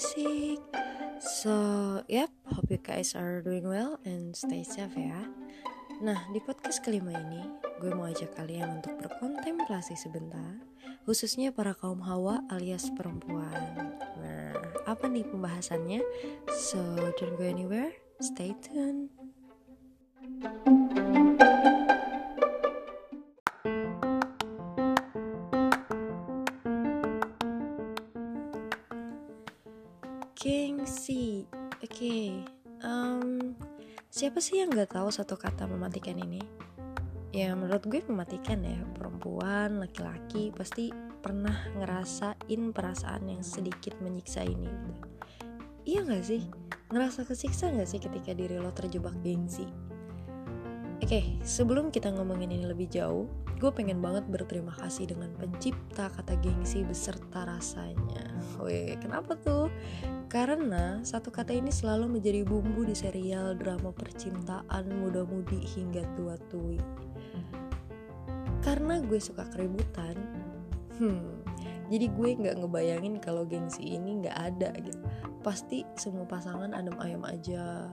berisik. So, yep, hope you guys are doing well and stay safe ya. Nah, di podcast kelima ini, gue mau ajak kalian untuk berkontemplasi sebentar, khususnya para kaum hawa alias perempuan. Nah, apa nih pembahasannya? So, don't go anywhere, stay tuned. Gengsi, oke. Okay. Um, siapa sih yang nggak tahu satu kata mematikan ini? Ya menurut gue mematikan ya perempuan, laki-laki pasti pernah ngerasain perasaan yang sedikit menyiksa ini. Iya nggak sih? Ngerasa kesiksa nggak sih ketika diri lo terjebak gengsi? Oke, okay, sebelum kita ngomongin ini lebih jauh, gue pengen banget berterima kasih dengan pencipta kata gengsi beserta rasanya. Weh, kenapa tuh? Karena satu kata ini selalu menjadi bumbu di serial drama percintaan muda-mudi hingga tua-tui. Karena gue suka keributan, hmm, jadi gue nggak ngebayangin kalau gengsi ini nggak ada gitu. Pasti semua pasangan adem ayam aja,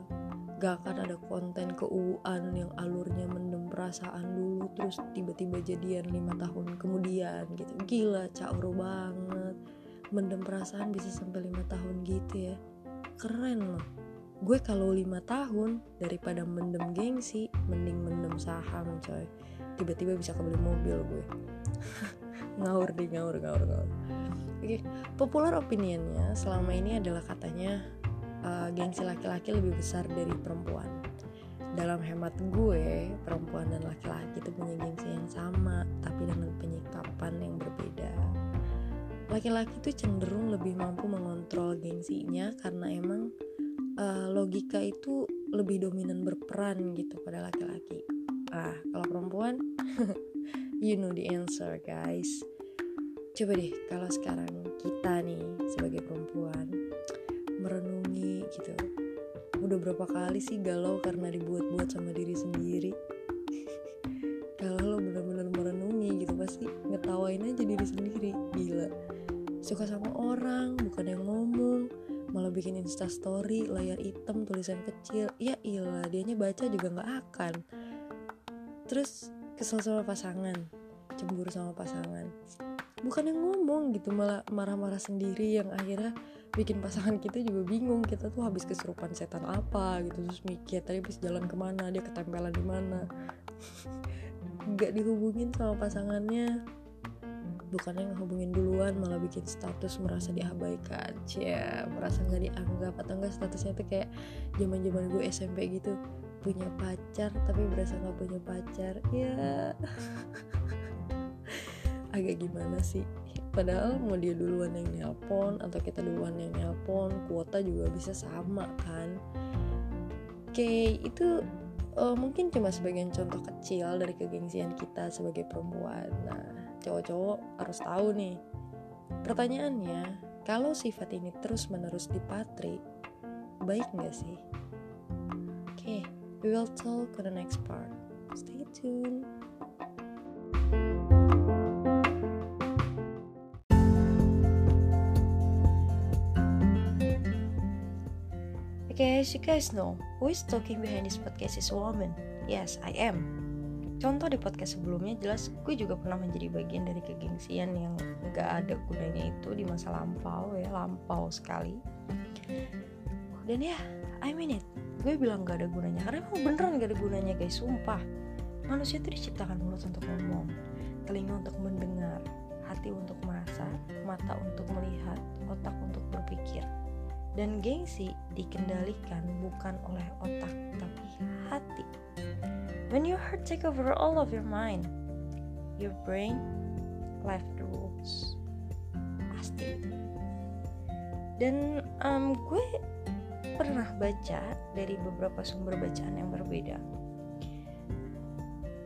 gak akan ada konten keuuan yang alurnya mendem perasaan dulu terus tiba-tiba jadian lima tahun kemudian gitu. Gila caur banget. Mendem perasaan bisa sampai lima tahun gitu ya. Keren loh. Gue kalau lima tahun daripada mendem gengsi mending mendem saham coy. Tiba-tiba bisa kebeli mobil gue. Ngaur deh ngaur ngaur ngaur oke popular opinionnya selama ini adalah katanya uh, gengsi laki-laki lebih besar dari perempuan. Dalam hemat gue, perempuan dan laki-laki itu punya gengsi yang sama, tapi dengan penyikapan yang berbeda. Laki-laki itu cenderung lebih mampu mengontrol gengsinya karena emang uh, logika itu lebih dominan berperan gitu pada laki-laki. Ah, kalau perempuan, you know the answer, guys. Coba deh, kalau sekarang kita nih sebagai perempuan merenungi gitu udah berapa kali sih galau karena dibuat-buat sama diri sendiri? Kalau lo bener-bener merenungi gitu pasti ngetawain aja diri sendiri. Gila. Suka sama orang bukan yang ngomong malah bikin insta story layar hitam tulisan kecil. Ya ilah dianya baca juga nggak akan. Terus kesel sama pasangan cemburu sama pasangan. Bukan yang ngomong gitu malah marah-marah sendiri yang akhirnya bikin pasangan kita juga bingung. Kita tuh habis kesurupan setan apa gitu. Terus mikir tadi habis jalan ke mana? Dia ketempelan di mana? Nggak dihubungin sama pasangannya. Bukannya ngehubungin duluan malah bikin status merasa diabaikan. Cia merasa nggak dianggap. Atau enggak statusnya tuh kayak zaman zaman gue SMP gitu. Punya pacar tapi berasa nggak punya pacar. Ya. Agak gimana sih padahal mau dia duluan yang nelpon atau kita duluan yang nelpon kuota juga bisa sama kan. Oke itu uh, mungkin cuma sebagian contoh kecil dari kegengsian kita sebagai perempuan. Nah cowok-cowok harus tahu nih. Pertanyaannya kalau sifat ini terus menerus dipatri baik nggak sih? Oke okay, we will talk on the next part. Stay tuned As you guys know, who is talking behind this podcast is a woman. Yes, I am. Contoh di podcast sebelumnya jelas gue juga pernah menjadi bagian dari kegengsian yang gak ada gunanya itu di masa lampau ya, lampau sekali. Dan ya, I mean it. Gue bilang gak ada gunanya karena emang beneran gak ada gunanya guys, sumpah. Manusia itu diciptakan mulut untuk ngomong, telinga untuk mendengar, hati untuk merasa, mata untuk melihat, otak untuk berpikir dan gengsi dikendalikan bukan oleh otak tapi hati. When your heart take over all of your mind, your brain left the rules. Pasti. Dan um, gue pernah baca dari beberapa sumber bacaan yang berbeda.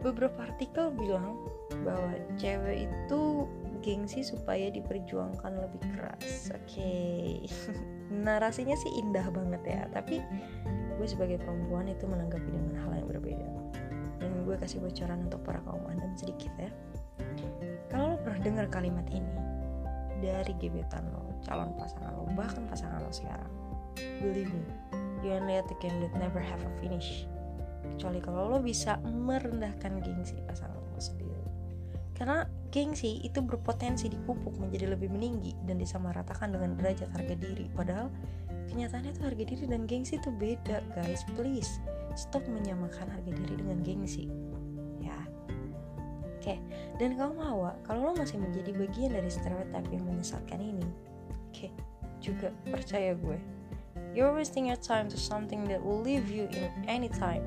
Beberapa artikel bilang bahwa cewek itu gengsi supaya diperjuangkan lebih keras. Oke, okay. narasinya sih indah banget ya, tapi gue sebagai perempuan itu menanggapi dengan hal yang berbeda. Dan gue kasih bocoran untuk para kaum anda sedikit ya. Kalau lo pernah dengar kalimat ini, dari gebetan lo calon pasangan lo bahkan pasangan lo sekarang believe me you only at the game that never have a finish kecuali kalau lo bisa merendahkan gengsi pasangan lo sendiri karena gengsi itu berpotensi dipupuk menjadi lebih meninggi dan disamaratakan dengan derajat harga diri. Padahal kenyataannya tuh harga diri dan gengsi itu beda guys. Please stop menyamakan harga diri dengan gengsi ya. Oke dan kamu mau kalau lo masih menjadi bagian dari stereotip yang menyesatkan ini oke juga percaya gue. You're wasting your time to something that will leave you in any time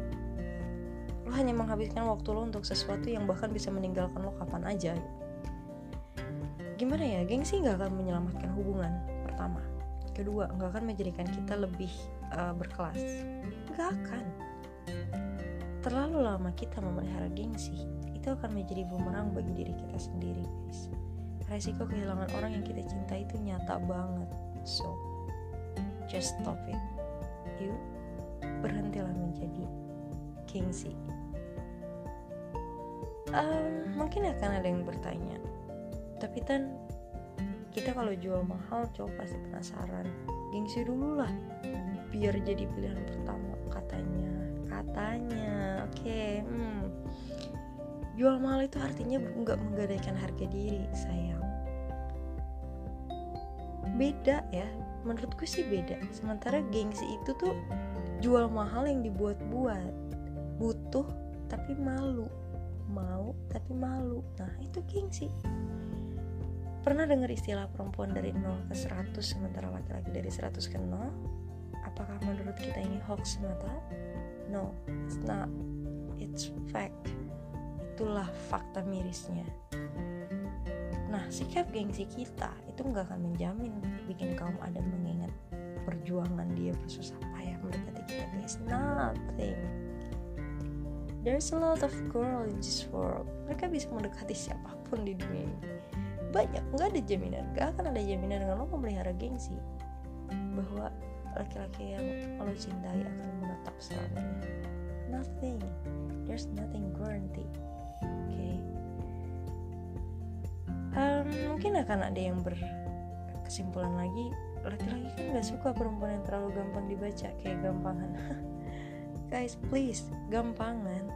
lo hanya menghabiskan waktu lo untuk sesuatu yang bahkan bisa meninggalkan lo kapan aja. Gimana ya gengsi nggak akan menyelamatkan hubungan pertama. Kedua nggak akan menjadikan kita lebih uh, berkelas. Nggak akan. Terlalu lama kita memelihara gengsi itu akan menjadi bumerang bagi diri kita sendiri guys. Resiko kehilangan orang yang kita cinta itu nyata banget. So just stop it. You berhentilah menjadi gengsi um, mungkin akan ada yang bertanya. Tapi kan kita kalau jual mahal cowok pasti penasaran. Gengsi dulu lah biar jadi pilihan pertama katanya. Katanya oke okay, hmm. jual mahal itu artinya nggak menggadaikan harga diri sayang. Beda ya menurutku sih beda. Sementara gengsi itu tuh jual mahal yang dibuat-buat. Butuh tapi malu mau tapi malu. Nah itu gengsi pernah dengar istilah perempuan dari 0 ke 100 sementara laki-laki dari 100 ke 0 apakah menurut kita ini hoax semata? No it's not. It's fact. Itulah fakta mirisnya. Nah sikap gengsi kita itu nggak akan menjamin bikin kaum ada mengingat perjuangan dia bersusah payah mendekati kita. Guys nothing there's a lot of girl in this world. Mereka bisa mendekati siapa pun di dunia ini. Banyak nggak ada jaminan. Nggak akan ada jaminan dengan lo memelihara gengsi. Bahwa laki-laki yang lo cintai akan menetap selamanya. Nothing. There's nothing guarantee oke okay? um, mungkin akan ada yang berkesimpulan lagi. Laki-laki kan gak suka perempuan yang terlalu gampang dibaca kayak gampangan guys please gampangan.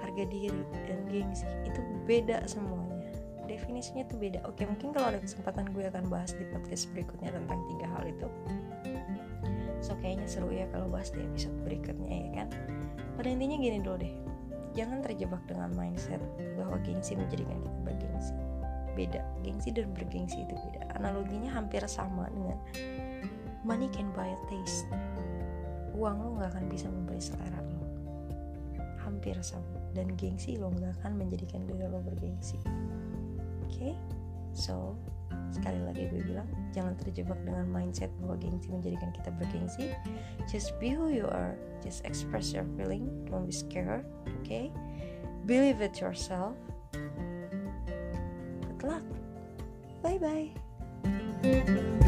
Harga diri dan gengsi itu beda semuanya. Definisinya tuh beda. Oke mungkin kalau ada kesempatan gue akan bahas di podcast berikutnya tentang tiga hal itu. So kayaknya seru ya kalau bahas di episode berikutnya ya kan? Pada intinya gini dulu deh. Jangan terjebak dengan mindset bahwa gengsi menjadikan kita bergengsi. Beda. Gengsi dan bergengsi itu beda. Analoginya hampir sama dengan money can buy a taste uang lo nggak akan bisa membeli selera lo. Hampir sama. Dan gengsi lo nggak akan menjadikan diri lo bergengsi. Oke? Okay? so sekali lagi gue bilang jangan terjebak dengan mindset bahwa gengsi menjadikan kita bergengsi. Just be who you are. Just express your feeling. Don't be scared okay believe it yourself. Good luck. Bye bye